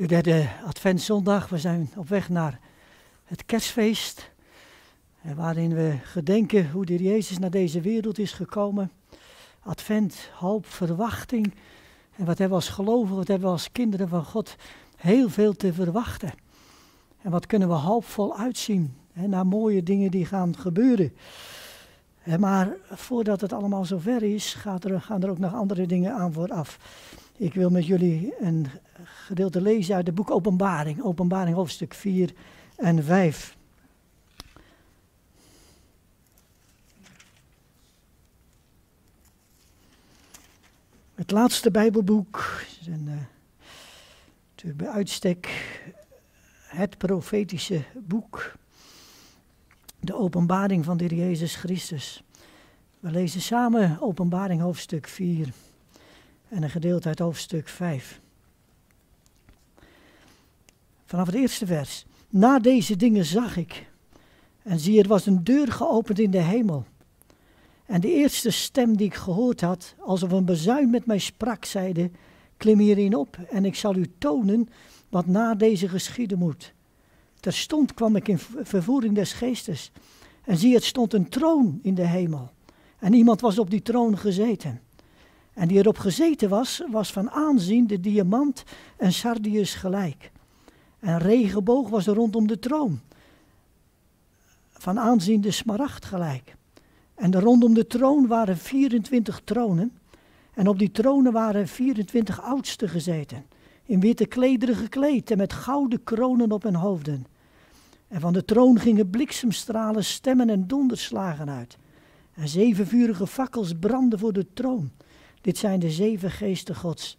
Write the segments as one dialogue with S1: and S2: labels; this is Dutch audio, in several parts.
S1: de derde Adventszondag. We zijn op weg naar het kerstfeest. Waarin we gedenken hoe de Jezus naar deze wereld is gekomen. Advent, hoop, verwachting. En wat hebben we als gelovigen, wat hebben we als kinderen van God heel veel te verwachten. En wat kunnen we hoopvol uitzien hè, naar mooie dingen die gaan gebeuren. Maar voordat het allemaal zover is, gaat er, gaan er ook nog andere dingen aan vooraf. Ik wil met jullie een gedeelte lezen uit het boek Openbaring. Openbaring hoofdstuk 4 en 5. Het laatste Bijbelboek een, uh, bij uitstek het profetische boek. De openbaring van de Heer Jezus Christus. We lezen samen Openbaring hoofdstuk 4 en een gedeelte uit hoofdstuk 5. Vanaf het eerste vers. Na deze dingen zag ik. En zie, er was een deur geopend in de hemel. En de eerste stem die ik gehoord had, alsof een bezuin met mij sprak, zeide: Klim hierin op en ik zal u tonen wat na deze geschieden moet. Terstond kwam ik in vervoering des geestes. En zie, het stond een troon in de hemel. En iemand was op die troon gezeten. En die erop gezeten was, was van aanzien de diamant en sardius gelijk. En regenboog was er rondom de troon. Van aanzien de smaragd gelijk. En rondom de troon waren 24 tronen. En op die tronen waren 24 oudsten gezeten. In witte klederen gekleed en met gouden kronen op hun hoofden. En van de troon gingen bliksemstralen, stemmen en donderslagen uit. En zeven vurige fakkels brandden voor de troon. Dit zijn de zeven geesten Gods.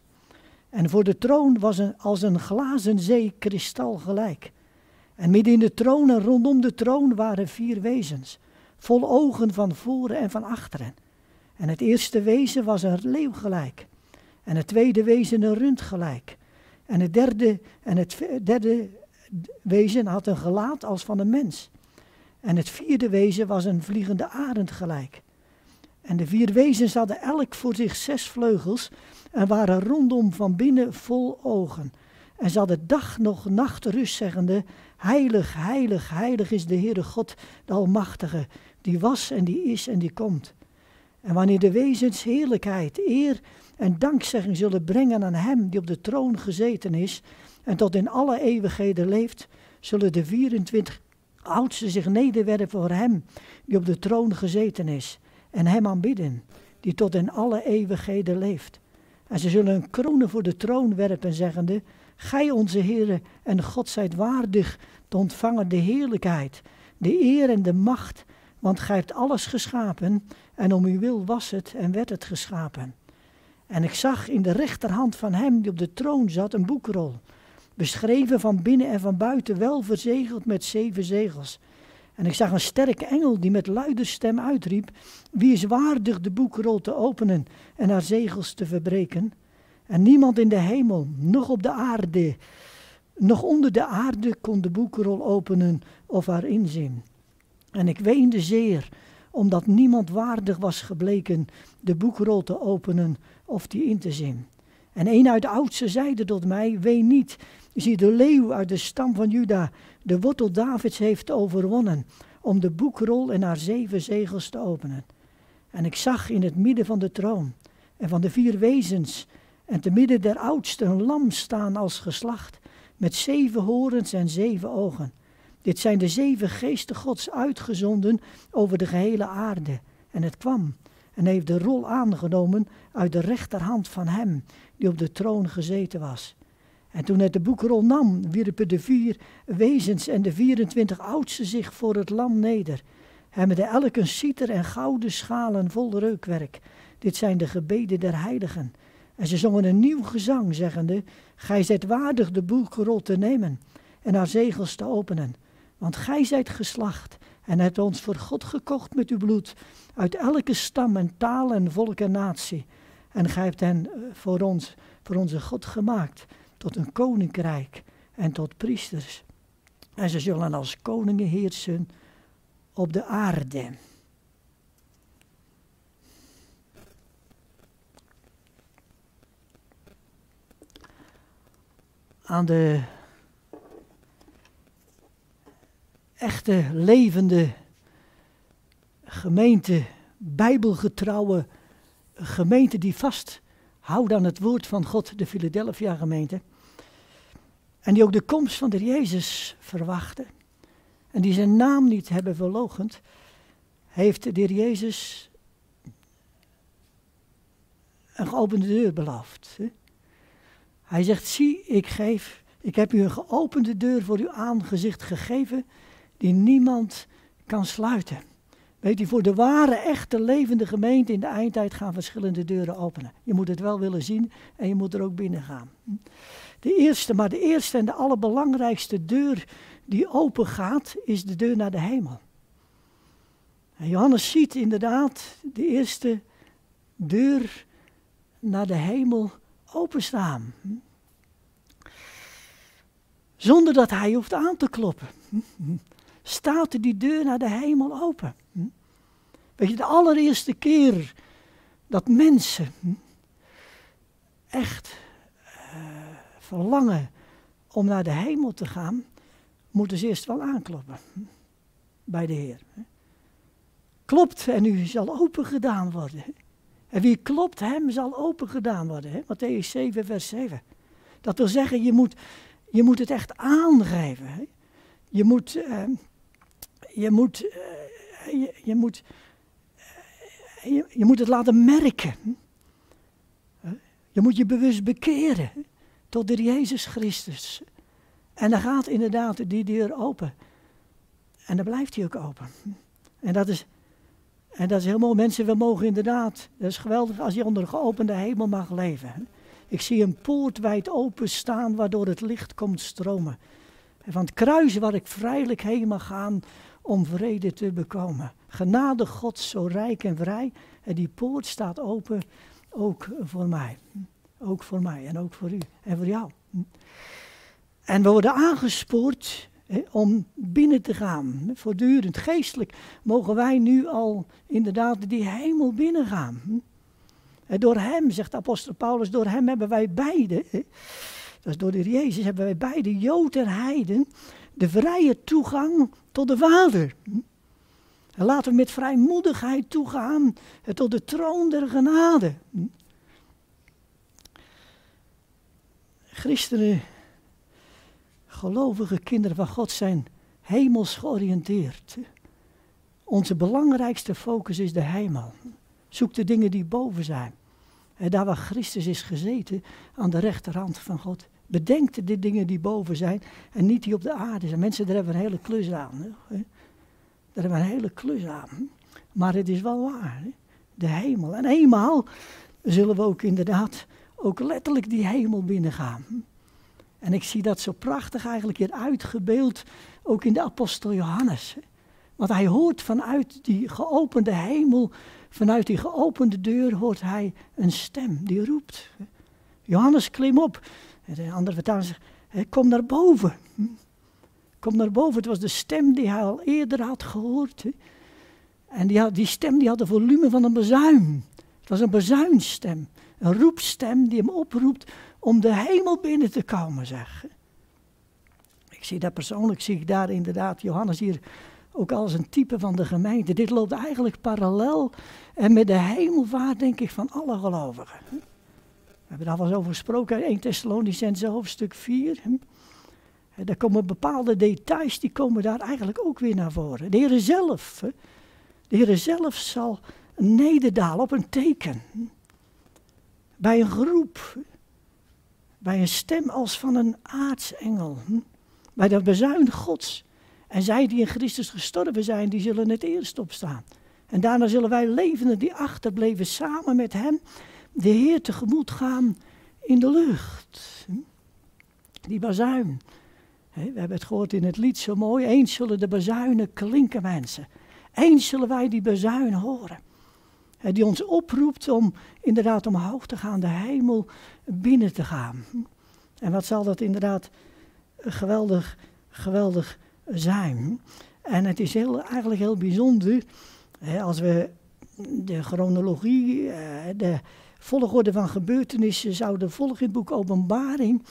S1: En voor de troon was een, als een glazen zee kristal gelijk. En midden in de troon en rondom de troon waren vier wezens, vol ogen van voren en van achteren. En het eerste wezen was een leeuw gelijk. En het tweede wezen een rund gelijk. En het derde, en het derde wezen had een gelaat als van een mens. En het vierde wezen was een vliegende arend gelijk. En de vier wezens hadden elk voor zich zes vleugels en waren rondom van binnen vol ogen. En ze hadden dag nog nacht rust zeggende, heilig, heilig, heilig is de Heere God, de Almachtige, die was en die is en die komt. En wanneer de wezens heerlijkheid, eer en dankzegging zullen brengen aan Hem die op de troon gezeten is en tot in alle eeuwigheden leeft, zullen de 24 oudsten zich nederwerpen voor Hem die op de troon gezeten is en Hem aanbidden, die tot in alle eeuwigheden leeft. En ze zullen een kronen voor de troon werpen, zeggende, Gij onze Heere en God zijt waardig te ontvangen de heerlijkheid, de eer en de macht, want gij hebt alles geschapen en om uw wil was het en werd het geschapen. En ik zag in de rechterhand van hem die op de troon zat een boekrol, beschreven van binnen en van buiten, wel verzegeld met zeven zegels. En ik zag een sterke engel die met luide stem uitriep: Wie is waardig de boekrol te openen en haar zegels te verbreken? En niemand in de hemel, nog op de aarde, nog onder de aarde kon de boekrol openen of haar inzien. En ik weende zeer, omdat niemand waardig was gebleken de boekrol te openen of die in te zien. En een uit de oudste zeide tot mij: Ween niet, zie de leeuw uit de stam van Juda, de wortel Davids heeft overwonnen, om de boekrol en haar zeven zegels te openen. En ik zag in het midden van de troon en van de vier wezens en te midden der oudsten een lam staan als geslacht, met zeven horens en zeven ogen. Dit zijn de zeven geesten Gods uitgezonden over de gehele aarde. En het kwam en heeft de rol aangenomen uit de rechterhand van hem die op de troon gezeten was. En toen het de boekrol nam, wierpen de vier wezens en de 24 oudsten zich voor het lam neder. Hebben de elk een citer en gouden schalen vol reukwerk. Dit zijn de gebeden der heiligen. En ze zongen een nieuw gezang, zeggende: Gij zijt waardig de boekrol te nemen en haar zegels te openen. Want gij zijt geslacht en hebt ons voor God gekocht met uw bloed, uit elke stam en taal en volk en natie. En gij hebt hen eh, voor ons, voor onze God gemaakt, tot een koninkrijk en tot priesters. En ze zullen als koningen heersen op de aarde. aan de echte levende gemeente, bijbelgetrouwe gemeente die vasthoudt aan het woord van God, de Philadelphia gemeente. En die ook de komst van de Jezus verwachten. En die zijn naam niet hebben verlogend, heeft de Heer Jezus een geopende deur beloofd. Hij zegt, zie, ik geef, ik heb u een geopende deur voor uw aangezicht gegeven, die niemand kan sluiten. Weet u, voor de ware, echte, levende gemeente in de eindtijd gaan verschillende deuren openen. Je moet het wel willen zien en je moet er ook binnen gaan. De eerste, maar de eerste en de allerbelangrijkste deur die open gaat, is de deur naar de hemel. En Johannes ziet inderdaad de eerste deur naar de hemel openstaan. Zonder dat hij hoeft aan te kloppen. Staat die deur naar de hemel open. Weet je, de allereerste keer dat mensen echt verlangen om naar de hemel te gaan, moeten ze eerst wel aankloppen bij de Heer. Klopt en u zal open gedaan worden. En wie klopt, hem zal open gedaan worden. Hè? Matthäus 7, vers 7. Dat wil zeggen, je moet, je moet het echt aangeven. Hè? Je moet, uh, je moet, uh, je, moet, je, je, moet het laten merken. Je moet je bewust bekeren tot de Jezus Christus. En dan gaat inderdaad die deur open. En dan blijft hij ook open. En dat is en dat is heel mooi. Mensen, we mogen inderdaad, dat is geweldig als je onder een geopende hemel mag leven. Ik zie een poort wijd open staan waardoor het licht komt stromen. En van het kruis waar ik vrijelijk heen mag gaan om vrede te bekomen. Genade God zo rijk en vrij. En die poort staat open ook voor mij. Ook voor mij en ook voor u en voor jou. En we worden aangespoord om binnen te gaan. Voortdurend, geestelijk, mogen wij nu al inderdaad die hemel binnengaan. En door hem, zegt apostel Paulus, door hem hebben wij beide, dat is door de Jezus, hebben wij beide, Jood en Heiden, de vrije toegang tot de Vader. En laten we met vrijmoedigheid toegaan tot de troon der genade. Christenen gelovige kinderen van God zijn hemels georiënteerd. Onze belangrijkste focus is de hemel. Zoek de dingen die boven zijn. En daar waar Christus is gezeten, aan de rechterhand van God. Bedenk de dingen die boven zijn en niet die op de aarde zijn. Mensen, daar hebben een hele klus aan. Hè? Daar hebben we een hele klus aan. Maar het is wel waar. Hè? De hemel. En eenmaal zullen we ook inderdaad ook letterlijk die hemel binnengaan. En ik zie dat zo prachtig eigenlijk hier uitgebeeld, ook in de apostel Johannes. Want hij hoort vanuit die geopende hemel, vanuit die geopende deur, hoort hij een stem die roept. Johannes, klim op. De andere vertaling zegt, kom naar boven. Kom naar boven. Het was de stem die hij al eerder had gehoord. En die, had, die stem die had de volume van een bezuin. Het was een bezuinstem. Een roepstem die hem oproept om de hemel binnen te komen, zeg. Ik zie dat persoonlijk, zie ik daar inderdaad Johannes hier ook als een type van de gemeente. Dit loopt eigenlijk parallel en met de hemelvaart, denk ik, van alle gelovigen. We hebben daar wel eens over gesproken, 1 Thessalonicense hoofdstuk 4. En daar komen bepaalde details, die komen daar eigenlijk ook weer naar voren. De Heer zelf, de Heer zelf zal nederdalen op een teken. Bij een groep bij een stem als van een aartsengel, hm? bij de bezuin Gods. En zij die in Christus gestorven zijn, die zullen het eerst opstaan. En daarna zullen wij levenden die achterbleven samen met hem de Heer tegemoet gaan in de lucht. Hm? Die bazuin. we hebben het gehoord in het lied zo mooi. Eens zullen de bazuinen klinken mensen. Eens zullen wij die bazuin horen die ons oproept om inderdaad omhoog te gaan, de hemel binnen te gaan. En wat zal dat inderdaad geweldig, geweldig zijn. En het is heel, eigenlijk heel bijzonder hè, als we de chronologie, eh, de volgorde van gebeurtenissen zouden volgen in het boek Openbaring.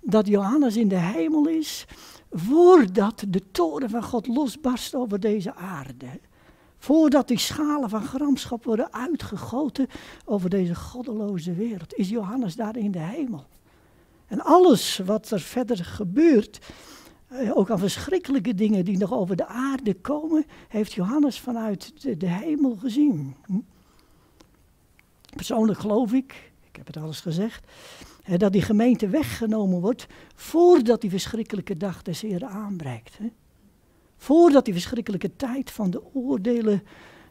S1: dat Johannes in de hemel is voordat de toren van God losbarst over deze aarde. Voordat die schalen van gramschap worden uitgegoten over deze goddeloze wereld, is Johannes daar in de hemel. En alles wat er verder gebeurt, eh, ook aan verschrikkelijke dingen die nog over de aarde komen, heeft Johannes vanuit de, hemel gezien. Hm? Persoonlijk geloof ik, ik heb het alles gezegd, dat die gemeente weggenomen wordt voordat die verschrikkelijke dag des Heren aanbreekt. Voordat die verschrikkelijke tijd van de oordelen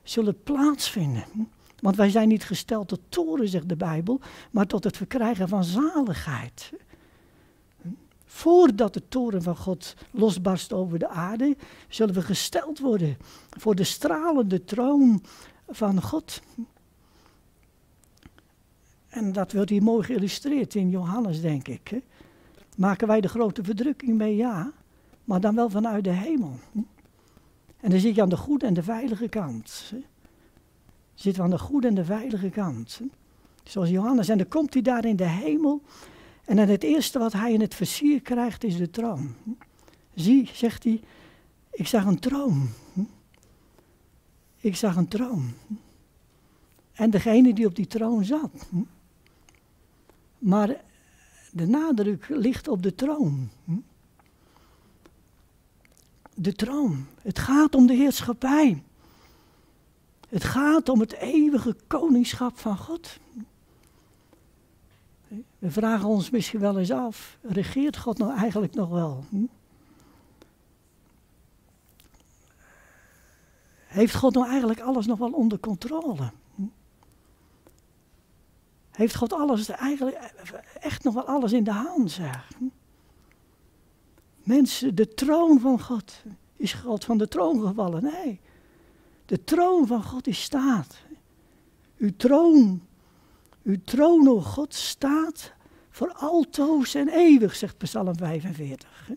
S1: zullen plaatsvinden. Want wij zijn niet gesteld tot toren, zegt de Bijbel, maar tot het verkrijgen van zaligheid. Voordat de toren van God losbarst over de aarde, zullen we gesteld worden voor de stralende troon van God. En dat wordt hier mooi geïllustreerd in Johannes, denk ik. Maken wij de grote verdrukking mee? Ja, maar dan wel vanuit de hemel. En dan zit je aan de goede en de veilige kant. Zitten we aan de goede en de veilige kant. Zoals Johannes. En dan komt hij daar in de hemel. En dan het eerste wat hij in het versier krijgt is de troon. Zie, zegt hij, ik zag een troon. Ik zag een troon. En degene die op die troon zat. Maar de nadruk ligt op de troon. De troon. Het gaat om de heerschappij. Het gaat om het eeuwige koningschap van God. We vragen ons misschien wel eens af, regeert God nou eigenlijk nog wel? Heeft God nou eigenlijk alles nog wel onder controle? Heeft God alles, eigenlijk echt nog wel alles in de hand, zeg. Mensen, de troon van God, is God van de troon gevallen? Nee, de troon van God is staat. Uw troon, uw troon, o God, staat voor altoos en eeuwig, zegt Psalm 45.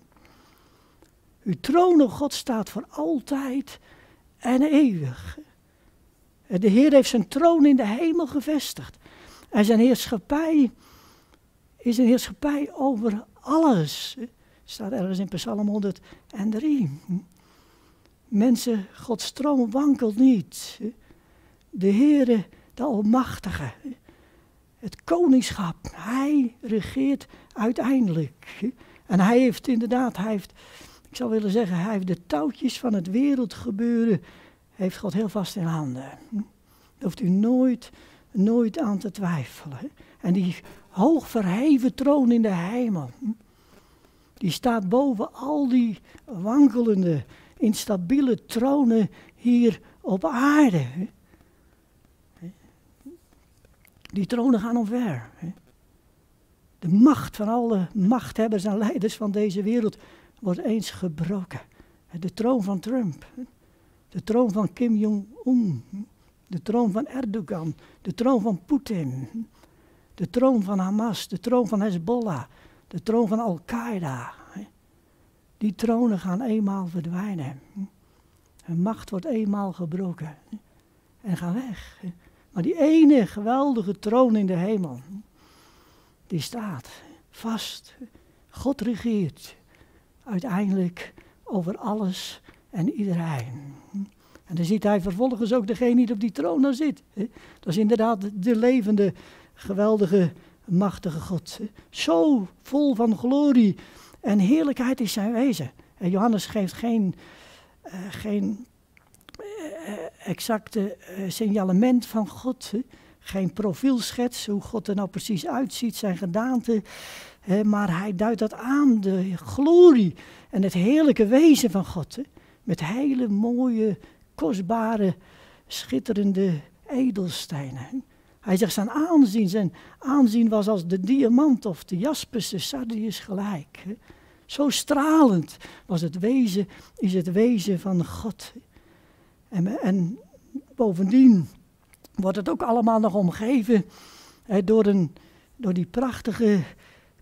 S1: Uw troon, o God, staat voor altijd en eeuwig. De Heer heeft zijn troon in de hemel gevestigd. En zijn heerschappij is een heerschappij over alles. Staat ergens in Psalm 103. Mensen, Gods troon wankelt niet. De Heere, de Almachtige. Het koningschap, hij regeert uiteindelijk. En hij heeft inderdaad, hij heeft, ik zou willen zeggen, hij heeft de touwtjes van het wereldgebeuren, heeft God heel vast in handen. Daar hoeft u nooit nooit aan te twijfelen. En die hoog verheven troon in de hemel, die staat boven al die wankelende, instabiele tronen hier op aarde. Die tronen gaan omver. De macht van alle machthebbers en leiders van deze wereld wordt eens gebroken. De troon van Trump, de troon van Kim Jong-un, de troon van Erdogan, de troon van Poetin, de troon van Hamas, de troon van Hezbollah, de troon van Al-Qaeda. Die tronen gaan eenmaal verdwijnen. Hun macht wordt eenmaal gebroken en gaan weg. Maar die ene geweldige troon in de hemel, die staat vast. God regeert uiteindelijk over alles en iedereen. En dan ziet hij vervolgens ook degene die op die troon dan zit. Dat is inderdaad de levende, geweldige, machtige God. Zo vol van glorie en heerlijkheid is zijn wezen. En Johannes geeft geen, uh, geen uh, exacte uh, signalement van God. Geen profielschets, hoe God er nou precies uitziet, zijn gedaante. maar hij duidt dat aan, de glorie en het heerlijke wezen van God. Met hele mooie kostbare, schitterende edelstenen. Hij zegt zijn aanzien, zijn aanzien was als de diamant of de jaspis, de sardius gelijk. Zo stralend was het wezen, is het wezen van God. En, en bovendien wordt het ook allemaal nog omgeven door, een, door die prachtige,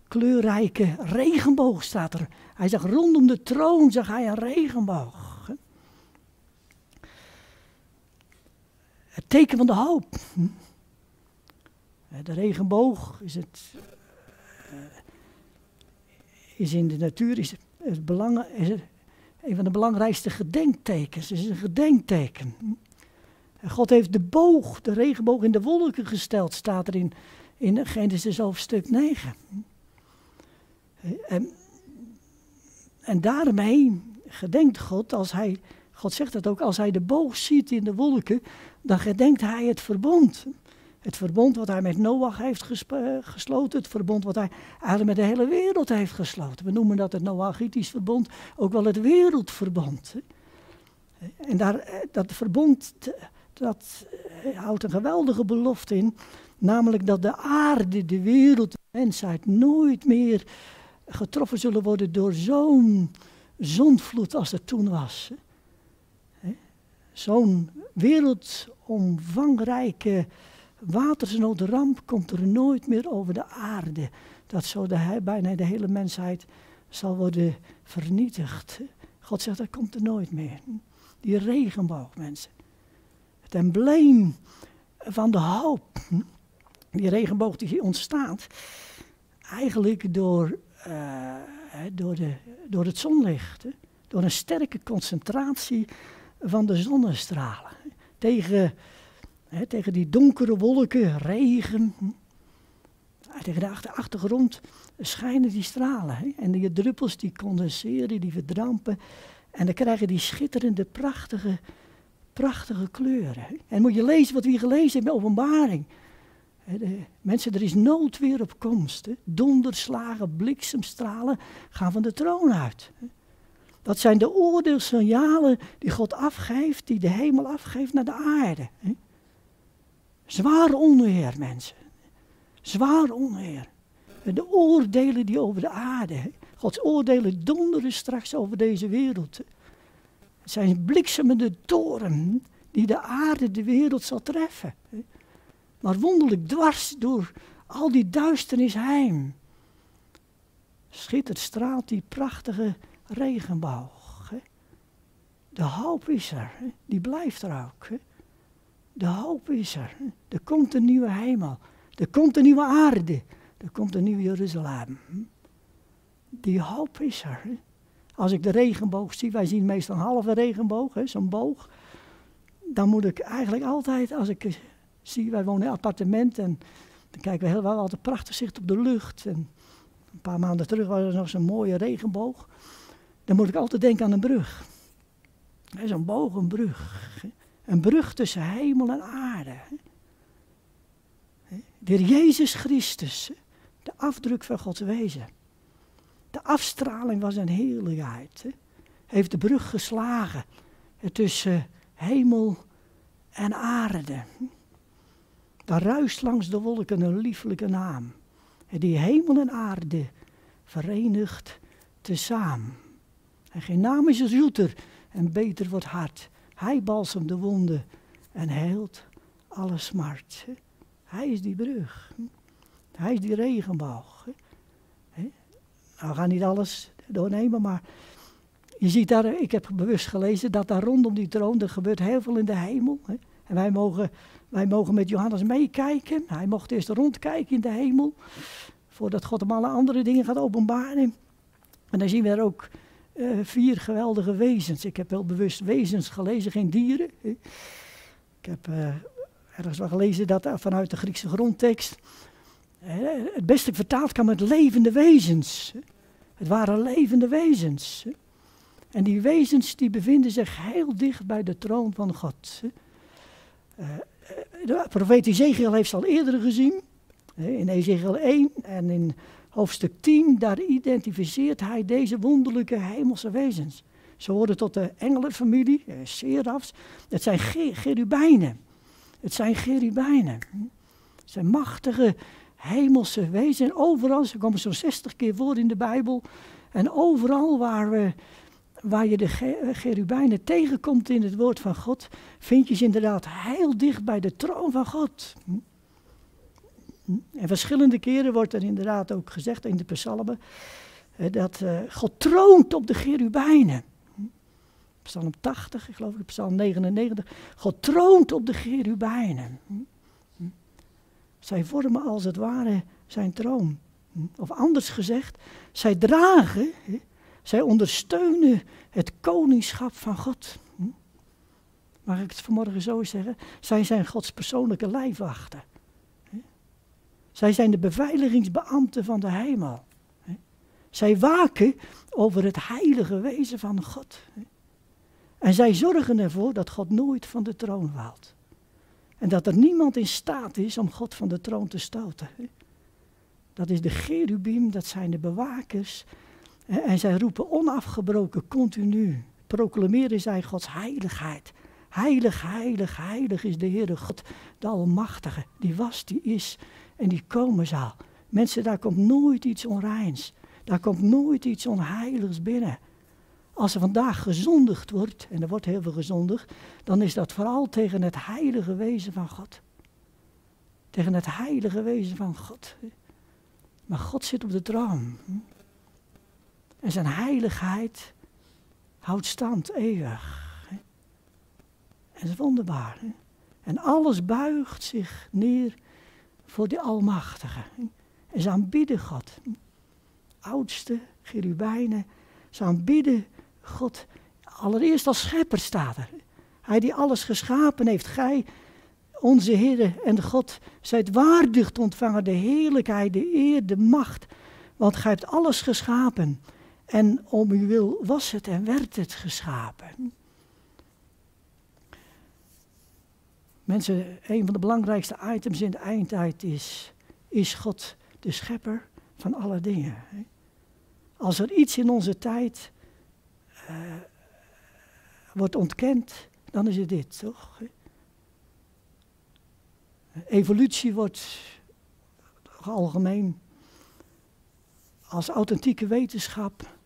S1: kleurrijke regenboog staat er. Hij zegt rondom de troon zag hij een regenboog. Het teken van de hoop. Hm? De regenboog is het. Uh, is in de natuur is het belang, is een van de belangrijkste gedenktekens. Het is een gedenkteken. En God heeft de boog, de regenboog in de wolken gesteld, staat er in, in Genesis hoofdstuk 9. En, en daarmee gedenkt God, als hij, God zegt dat ook, als hij de boog ziet in de wolken, dan gedenkt hij het verbond. Het verbond wat hij met Noach heeft gesloten, het verbond wat hij eigenlijk met de hele wereld heeft gesloten. We noemen dat het Noachitisch verbond, ook wel het wereldverbond. En daar, eh, dat verbond, dat eh, houdt een geweldige belofte in, namelijk dat de aarde, de wereld, de mensheid nooit meer getroffen zullen worden door zo'n zondvloed als er toen was. Zo'n wereldomvangrijke watersnoodramp komt er nooit meer over de aarde. Dat zo de, bijna de hele mensheid zal worden vernietigd. God zegt, dat komt er nooit meer. Die regenboog, mensen. Het embleem van de hoop. Die regenboog die ontstaat eigenlijk door, uh, door, de, door het zonlicht. Door een sterke concentratie van de zonnestralen. Tegen tegen die donkere wolken, regen. Tegen de achtergrond schijnen die stralen. En die druppels die condenseren, die verdampen. En dan krijgen die schitterende, prachtige, prachtige kleuren. En moet je lezen wat we hier gelezen hebben in openbaring. De, mensen, er is noodweer op komst. Donderslagen, bliksemstralen gaan van de troon uit. Dat zijn de oordeelsignalen die God afgeeft, die de hemel afgeeft naar de aarde. Zwaar onheer, mensen. Zwaar onheer. De oordelen die over de aarde. Gods oordelen donderen straks over deze wereld. Het zijn bliksemende toren die de aarde, de wereld zal treffen. Maar wonderlijk dwars door al die duisternis heim. Schittert, straalt die prachtige regenboog. De hoop is er, die blijft er ook. De hoop is er. Er komt een nieuwe hemel. Er komt een nieuwe aarde. Er komt een nieuw Jeruzalem. Die hoop is er. Als ik de regenboog zie, wij zien meestal een halve regenboog, zo'n boog. Dan moet ik eigenlijk altijd, als ik zie, wij wonen in een appartement en dan kijken we heel wel altijd prachtig zicht op de lucht. En een paar maanden terug was er nog zo'n mooie regenboog. Dan moet ik altijd denken aan een brug. Zo'n boog, een brug. Een brug tussen hemel en aarde. De Jezus Christus, de afdruk van Gods wezen. De afstraling was een heerlijkheid. Heeft de brug geslagen tussen hemel en aarde. Daar ruist langs de wolken een lieflijke naam. Die hemel en aarde verenigt tezamen. En geen naam is zoeter en beter wordt hart hij balsemt de wonden en heelt alle smart. Hij is die brug. Hij is die regenboog. Nou, we gaan niet alles doornemen, maar je ziet daar, ik heb bewust gelezen dat daar rondom die troon, er gebeurt heel veel in de hemel. En wij mogen, wij mogen met Johannes meekijken. Hij mocht eerst rondkijken in de hemel, voordat God hem alle andere dingen gaat openbaren. En dan zien we er ook uh, vier geweldige wezens. Ik heb wel bewust wezens gelezen, geen dieren. Ik heb uh, ergens wel gelezen dat vanuit de Griekse grondtekst het beste vertaald kan met levende wezens. Het waren levende wezens. En die wezens die bevinden zich heel dicht bij de troon van God. de profeet Ezekiel heeft ze al eerder gezien. In Ezekiel 1 en in hoofdstuk 10, daar identificeert hij deze wonderlijke hemelse wezens. Ze horen tot de engelenfamilie, eh, serafs. Het zijn gerubijnen. Het zijn gerubijnen. Het zijn machtige hemelse wezens. Overal, ze komen zo'n 60 keer voor in de Bijbel. En overal waar, we, waar je de gerubijnen tegenkomt in het woord van God, vind je ze inderdaad heel dicht bij de troon van God. En verschillende keren wordt er inderdaad ook gezegd in de psalmen dat uh, God troont op de gerubijnen. Psalm 80, ik geloof ik, psalm 99. God troont op de gerubijnen. Zij vormen als het ware zijn troon. Of anders gezegd, zij dragen, zij ondersteunen het koningschap van God. Mag ik het vanmorgen zo zeggen? Zij zijn Gods persoonlijke lijfwachten. Zij zijn de beveiligingsbeambten van de hemel. Zij waken over het heilige wezen van God. En zij zorgen ervoor dat God nooit van de troon waalt. En dat er niemand in staat is om God van de troon te stoten. Dat is de cherubim, dat zijn de bewakers. En zij roepen onafgebroken, continu. Proclameren zij Gods heiligheid. Heilig, heilig, heilig is de Heere God, de Almachtige. Die was, die is en die komen zal. Mensen, daar komt nooit iets onreins. Daar komt nooit iets onheiligs binnen. Als er vandaag gezondigd wordt, en er wordt heel veel gezondigd, dan is dat vooral tegen het heilige wezen van God. Tegen het heilige wezen van God. Maar God zit op de troon. En zijn heiligheid houdt stand eeuwig. En dat is wonderbaar. En alles buigt zich neer voor die Almachtige. En ze aanbidden God. Oudste, cherubijnen, ze aanbidden God. Allereerst als schepper staat er. Hij die alles geschapen heeft. Gij, onze Heer en God, zijt waardig te ontvangen de heerlijkheid, de eer, de macht. Want gij hebt alles geschapen. En om uw wil was het en werd het geschapen. Mensen, een van de belangrijkste items in de eindtijd is, is God de schepper van alle dingen. Als er iets in onze tijd uh, wordt ontkend, dan is het dit, toch? Evolutie wordt algemeen als authentieke wetenschap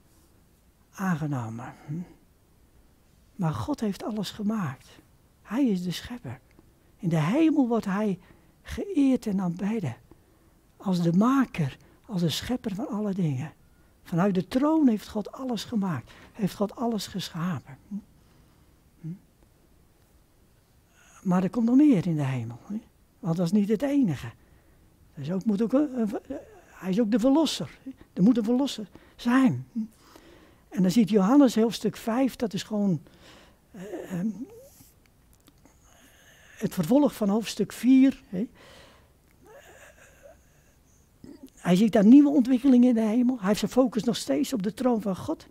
S1: aangenomen. Maar God heeft alles gemaakt. Hij is de schepper. In de hemel wordt hij geëerd en aanbeden. Als de maker, als de schepper van alle dingen. Vanuit de troon heeft God alles gemaakt. Heeft God alles geschapen. Hm? Maar er komt nog meer in de hemel. Want dat is niet het enige. ook, moet ook, hij is ook de verlosser. Er moet een verlosser zijn. Hm? En dan ziet Johannes hoofdstuk 5, dat is gewoon uh, het vervolg van hoofdstuk 4. Hè. Hij ziet daar nieuwe ontwikkelingen in de hemel. Hij heeft zijn focus nog steeds op de troon van God.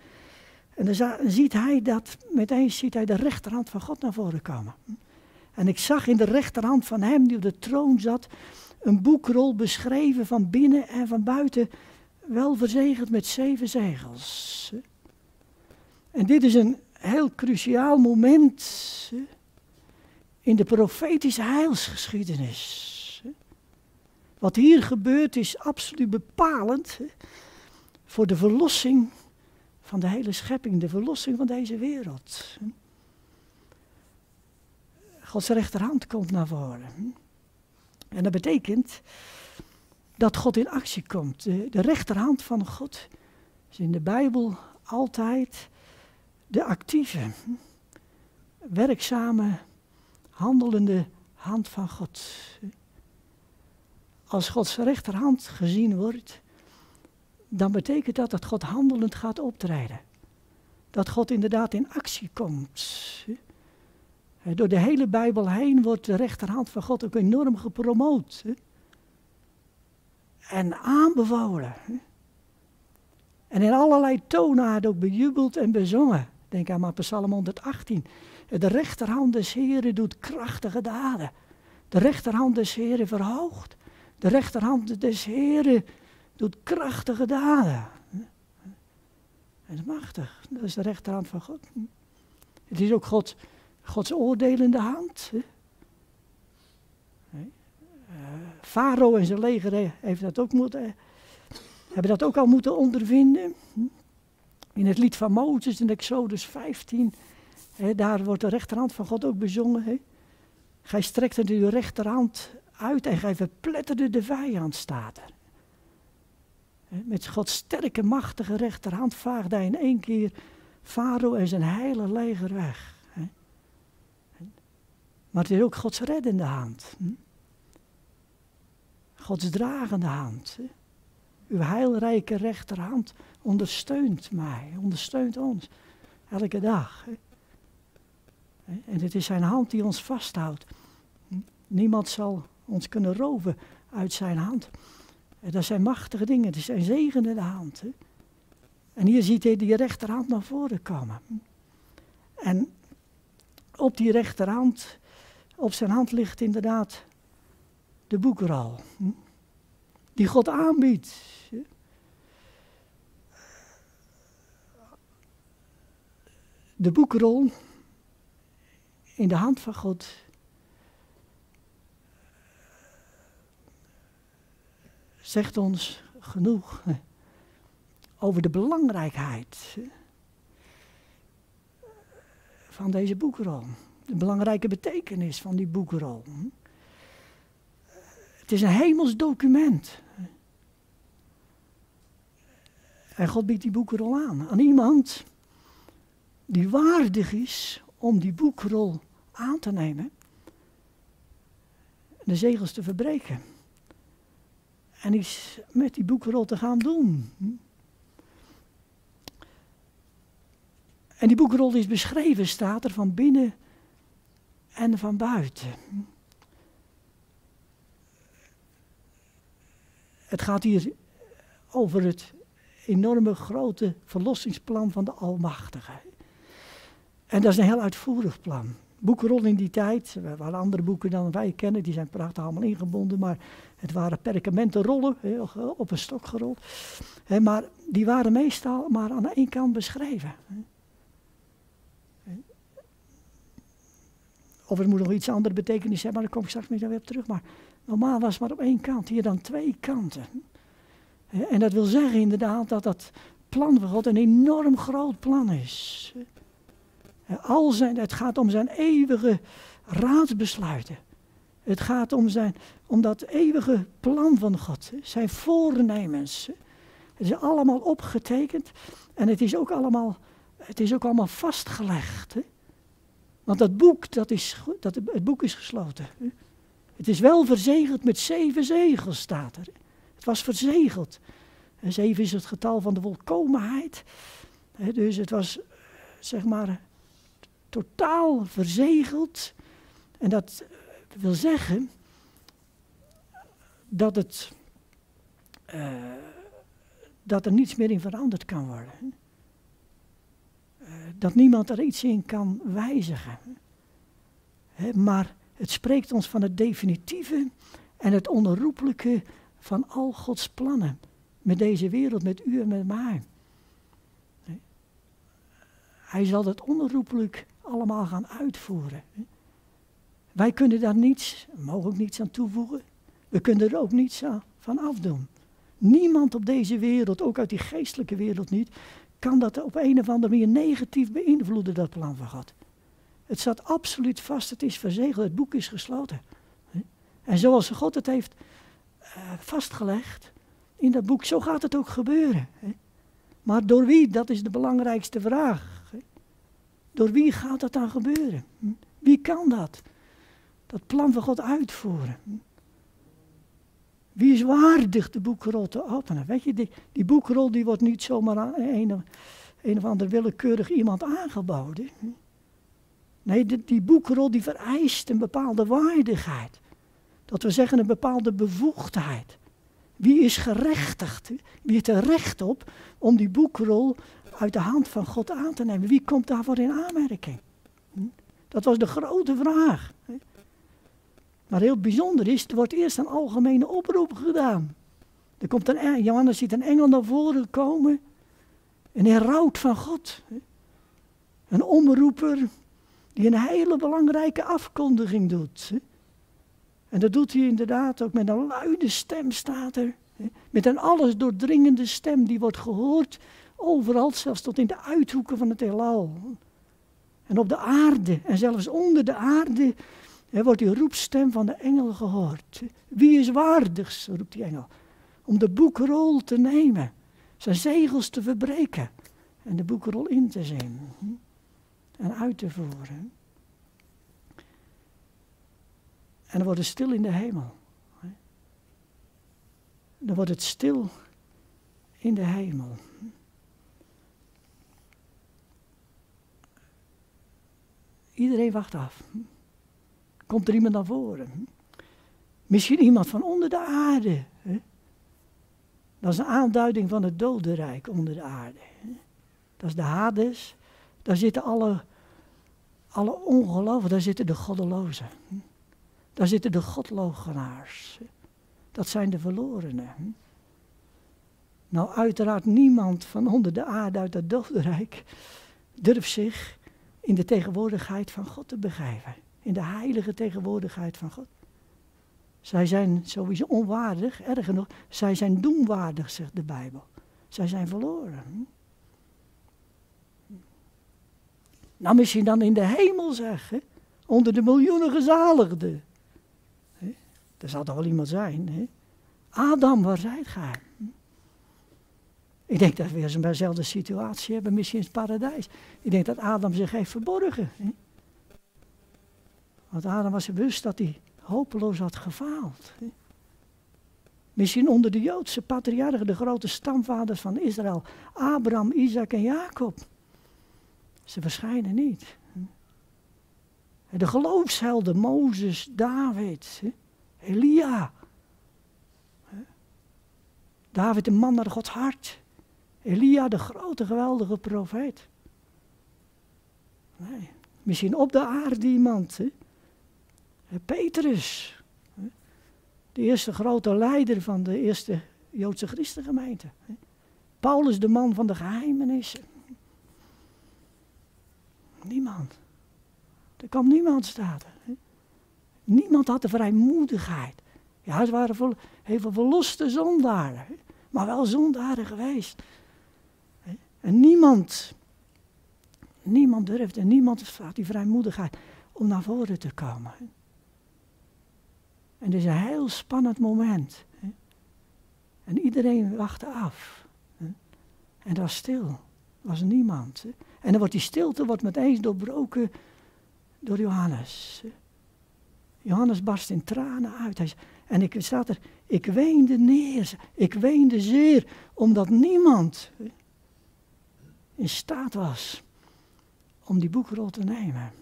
S1: En dan ziet hij dat, meteen ziet hij de rechterhand van God naar voren komen. En ik zag in de rechterhand van hem die op de troon zat, een boekrol beschreven van binnen en van buiten, wel verzegeld met zeven zegels. En dit is een heel cruciaal moment in de profetische heilsgeschiedenis. Wat hier gebeurt is absoluut bepalend voor de verlossing van de hele schepping, de verlossing van deze wereld. Gods rechterhand komt naar voren. En dat betekent dat God in actie komt. De, de rechterhand van God is in de Bijbel altijd de actieve, werkzame handelende hand van God. Als Gods rechterhand gezien wordt, dan betekent dat dat God handelend gaat optreden. Dat God inderdaad in actie komt. Door de hele Bijbel heen wordt de rechterhand van God ook enorm gepromoot. En aanbevolen. En in allerlei toonaarden ook bejubeld en bezongen. Denk aan maar Psalm 118. De rechterhand des Heren doet krachtige daden. De rechterhand des Heren verhoogt. De rechterhand des Heren doet krachtige daden. Dat is machtig. Dat is de rechterhand van God. Het is ook God, Gods oordelende hand. Uh, Farao en zijn leger heeft dat ook moeten, hebben dat ook al moeten ondervinden. In het lied van Mozes in Exodus 15 daar wordt de rechterhand van God ook bezongen. He. Gij strekte uw rechterhand uit en gij verpletterde de vijand, staat er. met Gods sterke, machtige rechterhand vaagde hij in één keer Farao en zijn hele leger weg. Maar het is ook Gods reddende hand. Hm? Gods dragende hand. Uw heilrijke rechterhand ondersteunt mij, ondersteunt ons elke dag. En het is zijn hand die ons vasthoudt. Niemand zal ons kunnen roven uit zijn hand. Dat zijn machtige dingen, het is zijn zegenende hand. En hier ziet hij die rechterhand naar voren komen. En op die rechterhand, op zijn hand ligt inderdaad de boekrol. Die God aanbiedt. De boekrol in de hand van God. Zegt ons genoeg over de belangrijkheid van deze boekrol. De belangrijke betekenis van die boekrol. Het is een hemels document. En God biedt die boekrol aan. Aan iemand die waardig is om die boekrol aan te nemen. De zegels te verbreken. En iets met die boekrol te gaan doen. En die boekrol is beschreven, staat er van binnen en van buiten. Het gaat hier over het enorme grote verlossingsplan van de Almachtige. En dat is een heel uitvoerig plan. Boekenrol in die tijd, er waren andere boeken dan wij kennen, die zijn prachtig allemaal ingebonden, maar het waren perkamenten rollen, op een stok gerold. Maar die waren meestal maar aan één kant beschreven. Of het moet nog iets andere betekenis hebben, maar daar kom ik straks weer op terug. Maar normaal was het maar op één kant, hier dan twee kanten. En dat wil zeggen inderdaad dat dat plan van God een enorm groot plan is. Al zijn, het gaat om zijn eeuwige raadsbesluiten. Het gaat om, zijn, om dat eeuwige plan van God, zijn voornemens. Het is allemaal opgetekend en het is ook allemaal, het is ook allemaal vastgelegd. Hè? Want dat boek, dat is, dat, het boek is gesloten. Hè? Het is wel verzegeld met zeven zegels, staat er. Het was verzegeld. En zeven is het getal van de volkomenheid. Dus het was, zeg maar, totaal verzegeld. En dat wil zeggen dat, het, uh, dat er niets meer in veranderd kan worden. Uh, dat niemand er iets in kan wijzigen. maar het spreekt ons van het definitieve en het onherroepelijke van al Gods plannen. Met deze wereld, met u en met mij. Hij zal het onherroepelijk allemaal gaan uitvoeren. Wij kunnen daar niets, mogen ook niets aan toevoegen. We kunnen er ook niets aan, van afdoen. Niemand op deze wereld, ook uit die geestelijke wereld niet, kan dat op een of andere manier negatief beïnvloeden, dat plan van God. Het staat absoluut vast, het is verzegeld, het boek is gesloten. En zoals God het heeft uh, vastgelegd in dat boek, zo gaat het ook gebeuren. Maar door wie, dat is de belangrijkste vraag. Door wie gaat dat dan gebeuren? Wie kan dat? Dat plan van God uitvoeren. Wie is waardig de boekrol te openen? Weet je, die, die boekrol die wordt niet zomaar aan een, een of ander willekeurig iemand aangeboden. Nee, die, die boekrol die vereist een bepaalde waardigheid. Dat we zeggen een bepaalde bevoegdheid. Wie is gerechtigd? Wie heeft er recht op om die boekrol uit de hand van God aan te nemen. Wie komt daarvoor in aanmerking? Hm? Dat was de grote vraag. Maar heel bijzonder is, er wordt eerst een algemene oproep gedaan. Er komt een, Johannes ziet een engel naar voren komen. Een heraut van God. Een omroeper die een hele belangrijke afkondiging doet. En dat doet hij inderdaad ook met een luide stem, staat er. Met een alles doordringende stem die wordt gehoord Overal, zelfs tot in de uithoeken van het heelal. En op de aarde en zelfs onder de aarde hè, wordt die roepstem van de engel gehoord. Wie is waardig, roept die engel, om de boekrol te nemen, zijn zegels te verbreken en de boekrol in te zien en uit te voeren. En dan wordt het stil in de hemel. Dan wordt het stil in de hemel. Iedereen wacht af. Komt er iemand naar voren? Misschien iemand van onder de aarde. Hè? Dat is een aanduiding van het dodenrijk onder de aarde. Dat is de Hades. Daar zitten alle, alle ongelovigen, daar zitten de goddelozen. Daar zitten de godlogenaars. Dat zijn de verlorenen. Nou, uiteraard niemand van onder de aarde uit het dodenrijk durft zich in de tegenwoordigheid van God te begeven. In de heilige tegenwoordigheid van God. Zij zijn sowieso onwaardig, erger nog, zij zijn doemwaardig, zegt de Bijbel. Zij zijn verloren. Nou, misschien dan in de hemel zeggen, onder de miljoenen gezaligden. Er zal toch wel iemand zijn. Adam, waar zijt gij? Ik denk dat we zo'n dezelfde situatie hebben, misschien in het paradijs. Ik denk dat Adam zich heeft verborgen. Hè? Want Adam was bewust dat hij hopeloos had gefaald. Hè? Misschien onder de Joodse patriarchen, de grote stamvaders van Israël, Abraham, Isaac en Jacob. Ze verschijnen niet. De geloofshelden, Mozes, David, Elia. David, de man naar Gods hart. Elia, de grote, geweldige profeet. Misschien op de aarde iemand. Hè? Petrus, de eerste grote leider van de eerste Joodse christengemeente. Paulus, de man van de geheimenissen. Niemand. Er kwam niemand staan. Niemand had de vrijmoedigheid. Ja, ze waren vol, veel verloste zondaren. Maar wel zondaren geweest. En niemand, niemand durfde, niemand had die vrijmoedigheid om naar voren te komen. En het is een heel spannend moment. En iedereen wachtte af. En dat was stil. Er was niemand. En dan wordt die stilte wordt meteen doorbroken door Johannes. Johannes barst in tranen uit. Hij, en ik staat er, ik weende neer. Ik weende zeer, omdat niemand in staat was om die boekrol te nemen.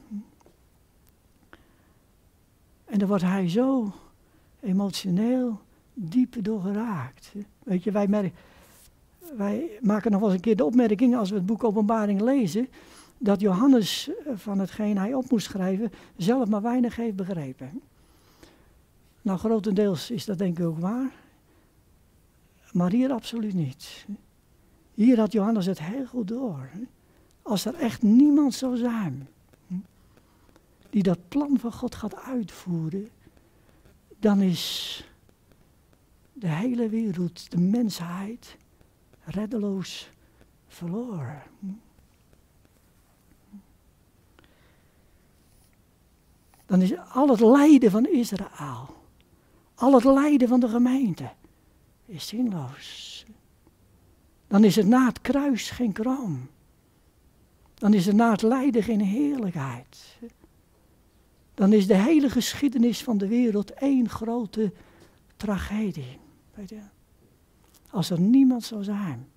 S1: En dan wordt hij zo emotioneel diep door geraakt. Weet je, wij, wij maken nog wel eens een keer de opmerking als we het boek Openbaring lezen, dat Johannes eh, van hetgeen hij op moest schrijven zelf maar weinig heeft begrepen. Nou, grotendeels is dat denk ik ook waar, maar hier absoluut niet. Hier had Johannes het heel goed door. Als er echt niemand zou zijn die dat plan van God gaat uitvoeren, dan is de hele wereld, de mensheid, reddeloos verloren. Dan is al het lijden van Israël, al het lijden van de gemeente, is zinloos. Dan is het na het kruis geen kroon. Dan is er na het lijden geen heerlijkheid. Dan is de hele geschiedenis van de wereld één grote tragedie. Weet je? Als er niemand zou zijn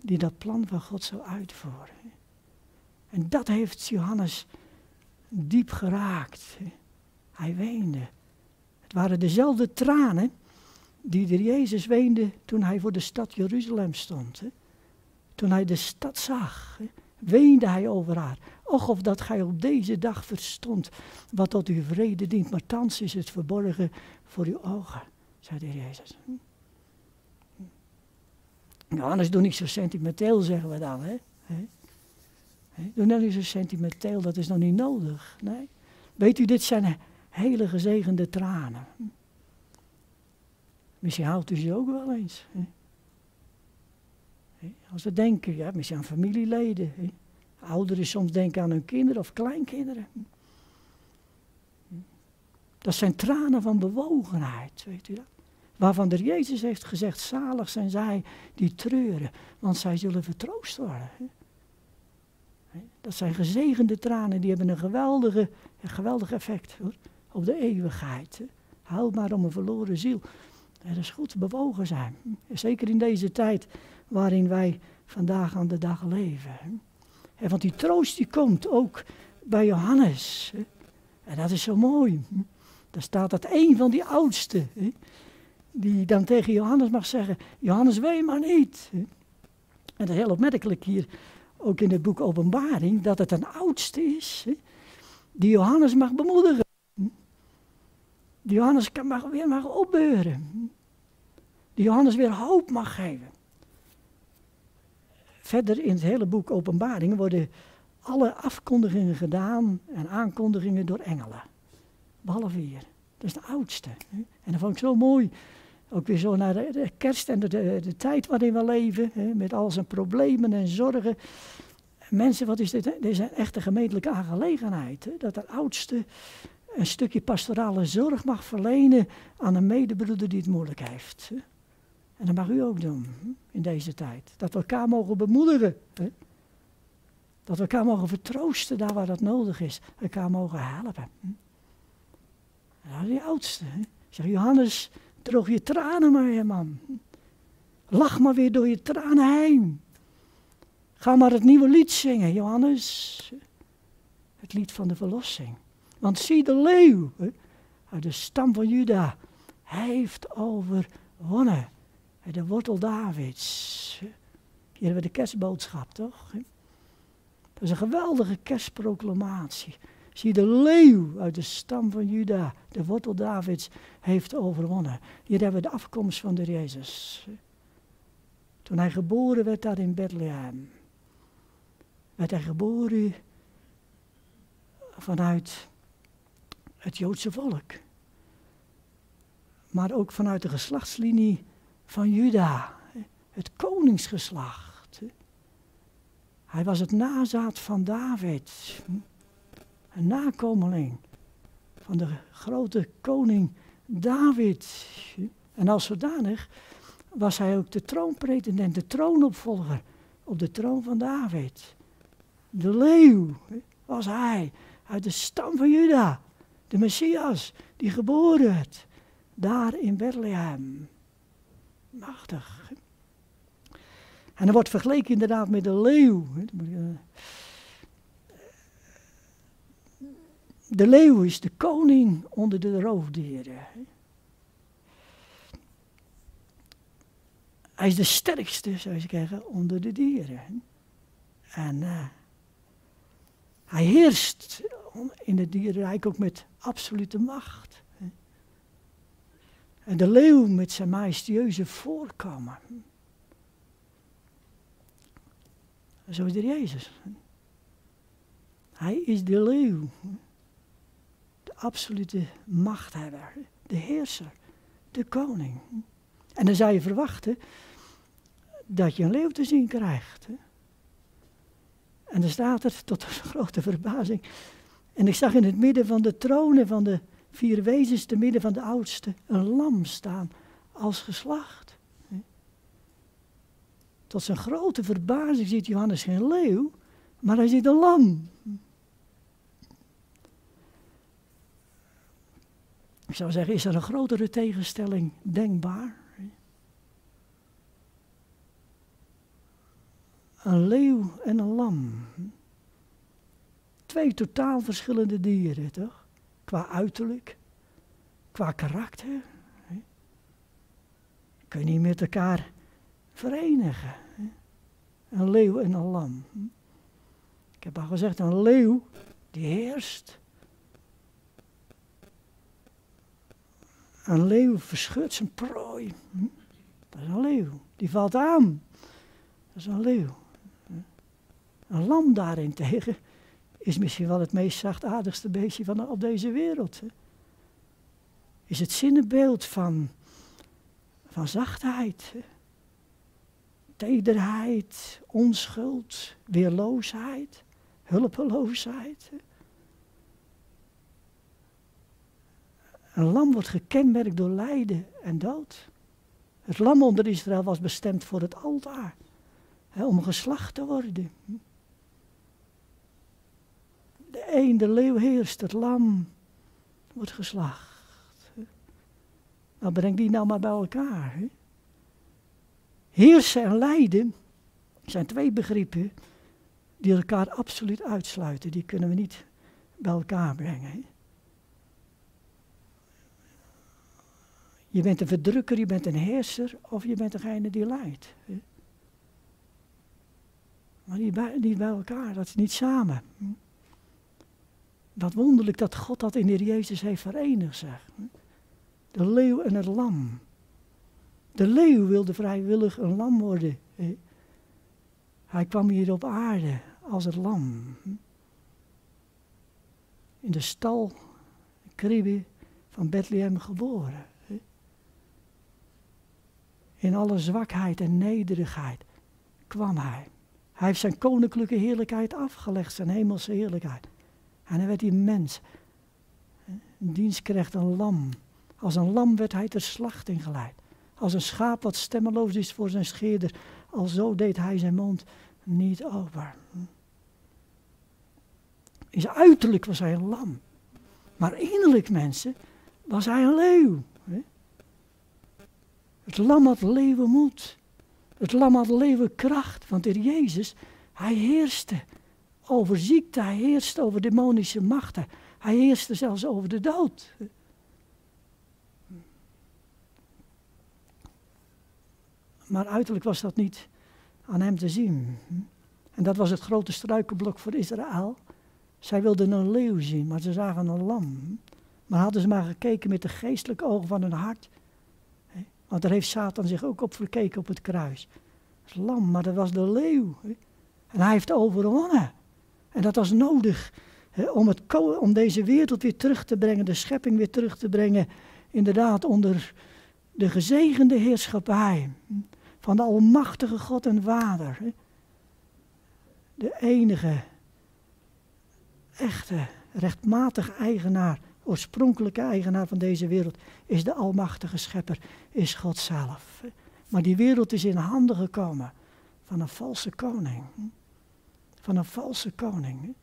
S1: die dat plan van God zou uitvoeren. En dat heeft Johannes diep geraakt. Hij weende. Het waren dezelfde tranen die de Jezus weende toen hij voor de stad Jeruzalem stond. Toen hij de stad zag, weende hij over haar. Och, of dat gij op deze dag verstond wat tot uw vrede dient, maar thans is het verborgen voor uw ogen, zei de Jezus. Nou, anders doe niet zo sentimenteel, zeggen we dan. Hè? Doe nou niet zo sentimenteel, dat is nog niet nodig. Nee. Weet u, dit zijn hele gezegende tranen. Misschien houdt u ze ook wel eens. Hè? Als we denken, ja, misschien aan familieleden. Hè? Ouderen soms denken aan hun kinderen of kleinkinderen. Dat zijn tranen van bewogenheid, weet u dat? Waarvan de Jezus heeft gezegd, zalig zijn zij die treuren, want zij zullen vertroost worden. Dat zijn gezegende tranen, die hebben een geweldige, een geweldig effect op de eeuwigheid. Huil maar om een verloren ziel. Het is goed bewogen zijn. Zeker in deze tijd waarin wij vandaag aan de dag leven. Want die troost die komt ook bij Johannes. En dat is zo mooi. Daar staat dat een van die oudsten, die dan tegen Johannes mag zeggen, Johannes weet maar niet. En dat is heel opmerkelijk hier, ook in het boek Openbaring, dat het een oudste is, die Johannes mag bemoedigen. Johannes mag, weer mag opbeuren. Die Johannes weer hoop mag geven. Verder in het hele boek Openbaring worden alle afkondigingen gedaan en aankondigingen door engelen. Behalve hier. Dat is de oudste. En dat vond ik zo mooi. Ook weer zo naar de, kerst en de, de, tijd waarin we leven. Hè, met al zijn problemen en zorgen. Mensen, wat is dit? Dit is een echte gemeentelijke aangelegenheid. Dat de oudste een stukje pastorale zorg mag verlenen aan een medebroeder die het moeilijk heeft. Hè. En dat mag u ook doen in deze tijd. Dat we elkaar mogen bemoedigen. Hè. Dat we elkaar mogen vertroosten daar waar dat nodig is. Elkaar mogen helpen. Dat is die oudste. Hè? Zeg, Johannes, droog je tranen maar, man. Lach maar weer door je tranen heen. Ga maar het nieuwe lied zingen, Johannes. Het lied van de verlossing. Want zie de leeuw uit de stam van Juda. Hij heeft overwonnen. De wortel Davids. Hier hebben we de kerstboodschap, toch? Dat is een geweldige kerstproclamatie. Zie de leeuw uit de stam van Juda, de wortel Davids, heeft overwonnen. Hier hebben we de afkomst van de Jezus. Toen hij geboren werd daar in Bethlehem, werd hij geboren vanuit het Joodse volk. Maar ook vanuit de geslachtslinie van Juda, het koningsgeslacht. Hij was het nazaat van David een nakomeling van de grote koning David. En als zodanig was hij ook de troonpretendent, de troonopvolger op de troon van David. De leeuw was hij uit de stam van Juda, de Messias die geboren werd daar in Bethlehem. Machtig. En er wordt vergeleken inderdaad met de leeuw. De leeuw is de koning onder de roofdieren. Hij is de sterkste, zou je zeggen, onder de dieren. En uh, hij heerst in het dierenrijk ook met absolute macht. En de leeuw met zijn majestueuze voorkomen. Zo is er Jezus. Hij is de leeuw absolute machthebber, de heerser, de koning. En dan zou je verwachten dat je een leeuw te zien krijgt. En dan staat er tot een grote verbazing. En ik zag in het midden van de tronen van de vier wezens, te midden van de oudste, een lam staan als geslacht. Tot zijn grote verbazing ziet Johannes geen leeuw, maar hij ziet een lam. Ik zou zeggen, is er een grotere tegenstelling denkbaar? Een leeuw en een lam. Twee totaal verschillende dieren, toch? Qua uiterlijk, qua karakter. Kun je niet met elkaar verenigen. Een leeuw en een lam. Ik heb al gezegd, een leeuw die heerst. Een leeuw verscheurt zijn prooi. Hm? Dat is een leeuw. Die valt aan. Dat is een leeuw. Een lam daarentegen is misschien wel het meest zachtaardigste beestje van op deze wereld. Is het zinnenbeeld van, van zachtheid, tederheid, onschuld, weerloosheid, hulpeloosheid. Een lam wordt gekenmerkt door lijden en dood. Het lam onder Israël was bestemd voor het altaar, hè, om geslacht te worden. Een, de leeuw heerst, het lam wordt geslacht. Nou, breng die nou maar bij elkaar. Hè? Heersen en lijden zijn twee begrippen die elkaar absoluut uitsluiten. Die kunnen we niet bij elkaar brengen. Je bent een verdrukker, je bent een heerser of je bent degene die. Hè? Maar niet bij, niet bij elkaar, dat is niet samen. Wat wonderlijk dat God dat in de Jezus heeft verenigd, zeg. De leeuw en het lam. De leeuw wilde vrijwillig een lam worden. Hij kwam hier op aarde als het lam. In de stal, de kribbe van Bethlehem geboren. In alle zwakheid en nederigheid kwam hij. Hij heeft zijn koninklijke heerlijkheid afgelegd, zijn hemelse heerlijkheid. En hij werd die mens. Een dienst kreeg een lam. Als een lam werd hij ter slachting geleid. Als een schaap wat stemmeloos is voor zijn scheerder. Al zo deed hij zijn mond niet open. In uiterlijk was hij een lam. Maar innerlijk, mensen, was hij een leeuw. Het lam had leeuwenmoed. Het lam had leeuwenkracht. Want in Jezus, hij heerste over ziekte, hij heerste over demonische machten. Hij heerste zelfs over de dood. Maar uiterlijk was dat niet aan hem te zien. En dat was het grote struikenblok voor Israël. Zij wilden een leeuw zien, maar ze zagen een lam. Maar hadden ze maar gekeken met de geestelijke ogen van hun hart. Want daar heeft Satan zich ook op verkeken op het kruis. Het lam, maar dat was de leeuw. En hij heeft overwonnen. En dat was nodig om, het, om deze wereld weer terug te brengen, de schepping weer terug te brengen. Inderdaad, onder de gezegende heerschappij van de Almachtige God en Vader. De enige, echte, rechtmatige eigenaar, oorspronkelijke eigenaar van deze wereld, is de Almachtige Schepper, is God zelf. Maar die wereld is in handen gekomen van een valse koning van een valse koning.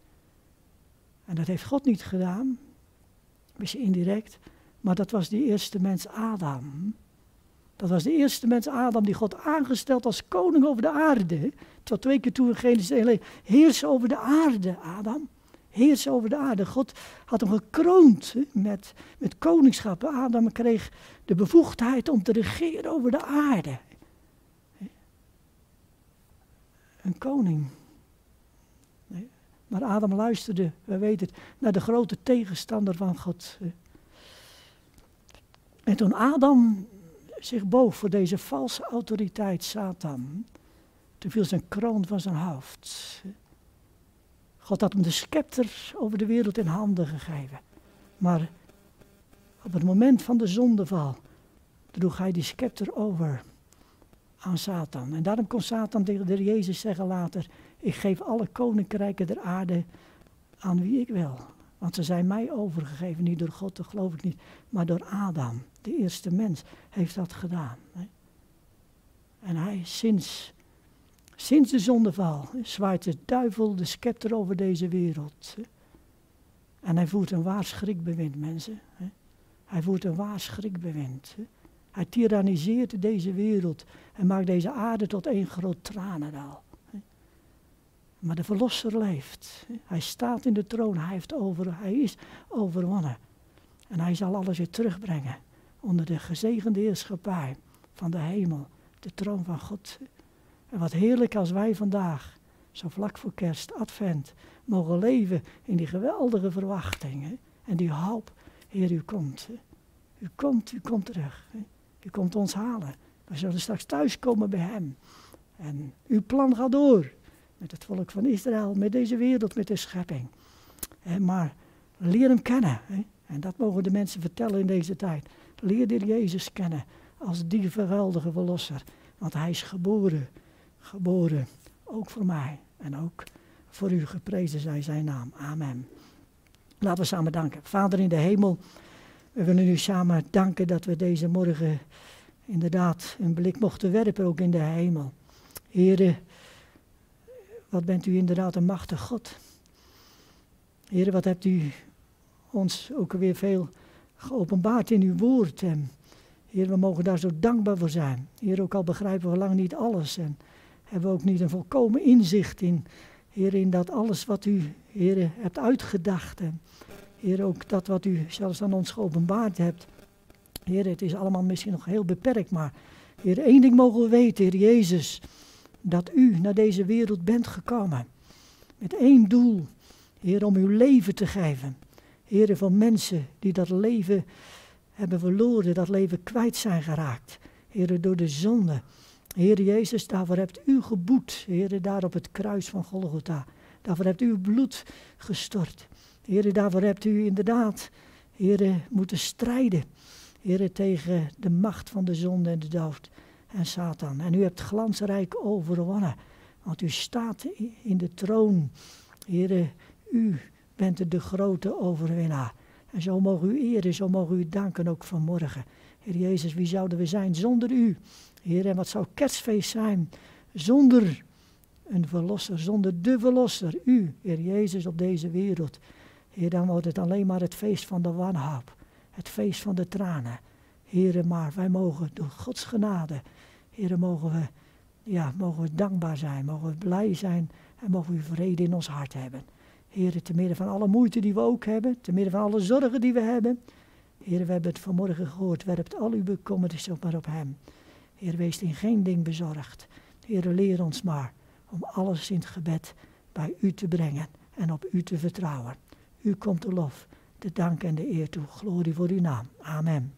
S1: En dat heeft God niet gedaan, misschien indirect, maar dat was die eerste mens Adam. Dat was de eerste mens Adam die God aangesteld als koning over de aarde. Tot twee keer toe in Genesis 1 Heers over de aarde, Adam. Heers over de aarde. God had hem gekroond met, met koningschap. Adam kreeg de bevoegdheid om te regeren over de aarde. Een koning. Maar Adam luisterde, we weten het, naar de grote tegenstander van God. En toen Adam zich boog voor deze valse autoriteit, Satan, toen viel zijn kroon van zijn hoofd. God had hem de scepter over de wereld in handen gegeven. Maar op het moment van de zondeval droeg hij die scepter over aan Satan. En daarom kon Satan tegen de Jezus zeggen later, ik geef alle koninkrijken der aarde aan wie ik wil. Want ze zijn mij overgegeven, niet door God, dat geloof ik niet, maar door Adam, de eerste mens, heeft dat gedaan. En hij sinds, sinds de zondeval zwaait de duivel de scepter over deze wereld. En hij voert een waar schrikbewind, mensen. Hij voert een waar schrikbewind. Hij tyranniseert deze wereld en maakt deze aarde tot één groot tranendal. Maar de Verlosser leeft. Hij staat in de troon. Hij, heeft over, hij is overwonnen. En hij zal alles weer terugbrengen. Onder de gezegende heerschappij van de hemel. De troon van God. En wat heerlijk als wij vandaag, zo vlak voor kerst, advent, mogen leven in die geweldige verwachting. En die hoop, Heer, u komt. U komt, u komt terug. U komt ons halen. We zullen straks thuiskomen bij Hem. En uw plan gaat door met het volk van Israël, met deze wereld, met de schepping. maar leer hem kennen. En dat mogen de mensen vertellen in deze tijd. Leer de Jezus kennen als die geweldige verlosser. Want hij is geboren, geboren, ook voor mij en ook voor u geprezen zij zijn naam. Amen. Laten we samen danken. Vader in de hemel, we willen u samen danken dat we deze morgen inderdaad een blik mochten werpen, ook in de hemel. Heren, wat bent u inderdaad een machtig God. Heer, wat hebt u ons ook weer veel geopenbaard in uw woord. Heer, we mogen daar zo dankbaar voor zijn. Heer, ook al begrijpen we lang niet alles en hebben we ook niet een volkomen inzicht in, Heer, in dat alles wat u, Heer, hebt uitgedacht. En Heer, ook dat wat u zelfs aan ons geopenbaard hebt. Heer, het is allemaal misschien nog heel beperkt, maar Heer, één ding mogen we weten, Heer Jezus, dat u naar deze wereld bent gekomen. Met één doel, Heer, om uw leven te geven. Heer, van mensen die dat leven hebben verloren, dat leven kwijt zijn geraakt. Heer, door de zonde. Heer Jezus, daarvoor hebt u geboet. Heer, daar op het kruis van Golgotha. Daarvoor hebt u uw bloed gestort. Heer, daarvoor hebt u inderdaad, Heer, moeten strijden. Heer, tegen de macht van de zonde en de dood en Satan. En u hebt glansrijk overwonnen. Want u staat in de troon. Heer, u bent de grote overwinnaar. En zo mogen u eren, zo mogen u danken ook vanmorgen. Heer Jezus, wie zouden we zijn zonder u? Heer, en wat zou kerstfeest zijn zonder een verlosser, zonder de verlosser, u, Heer Jezus, op deze wereld. Heer, dan wordt het alleen maar het feest van de wanhoop, het feest van de tranen. Heer, maar wij mogen door Gods genade, Heer, mogen we, ja, mogen we dankbaar zijn, mogen we blij zijn en mogen we vrede in ons hart hebben. Heer, te midden van alle moeite die we ook hebben, te midden van alle zorgen die we hebben. Heer, we hebben het vanmorgen gehoord, werpt al uw bekommernis op maar op Hem. Heer, wees in geen ding bezorgd. Heer, leer ons maar om alles in het gebed bij U te brengen en op U te vertrouwen. U komt de lof, de dank en de eer toe. Glorie voor uw naam. Amen.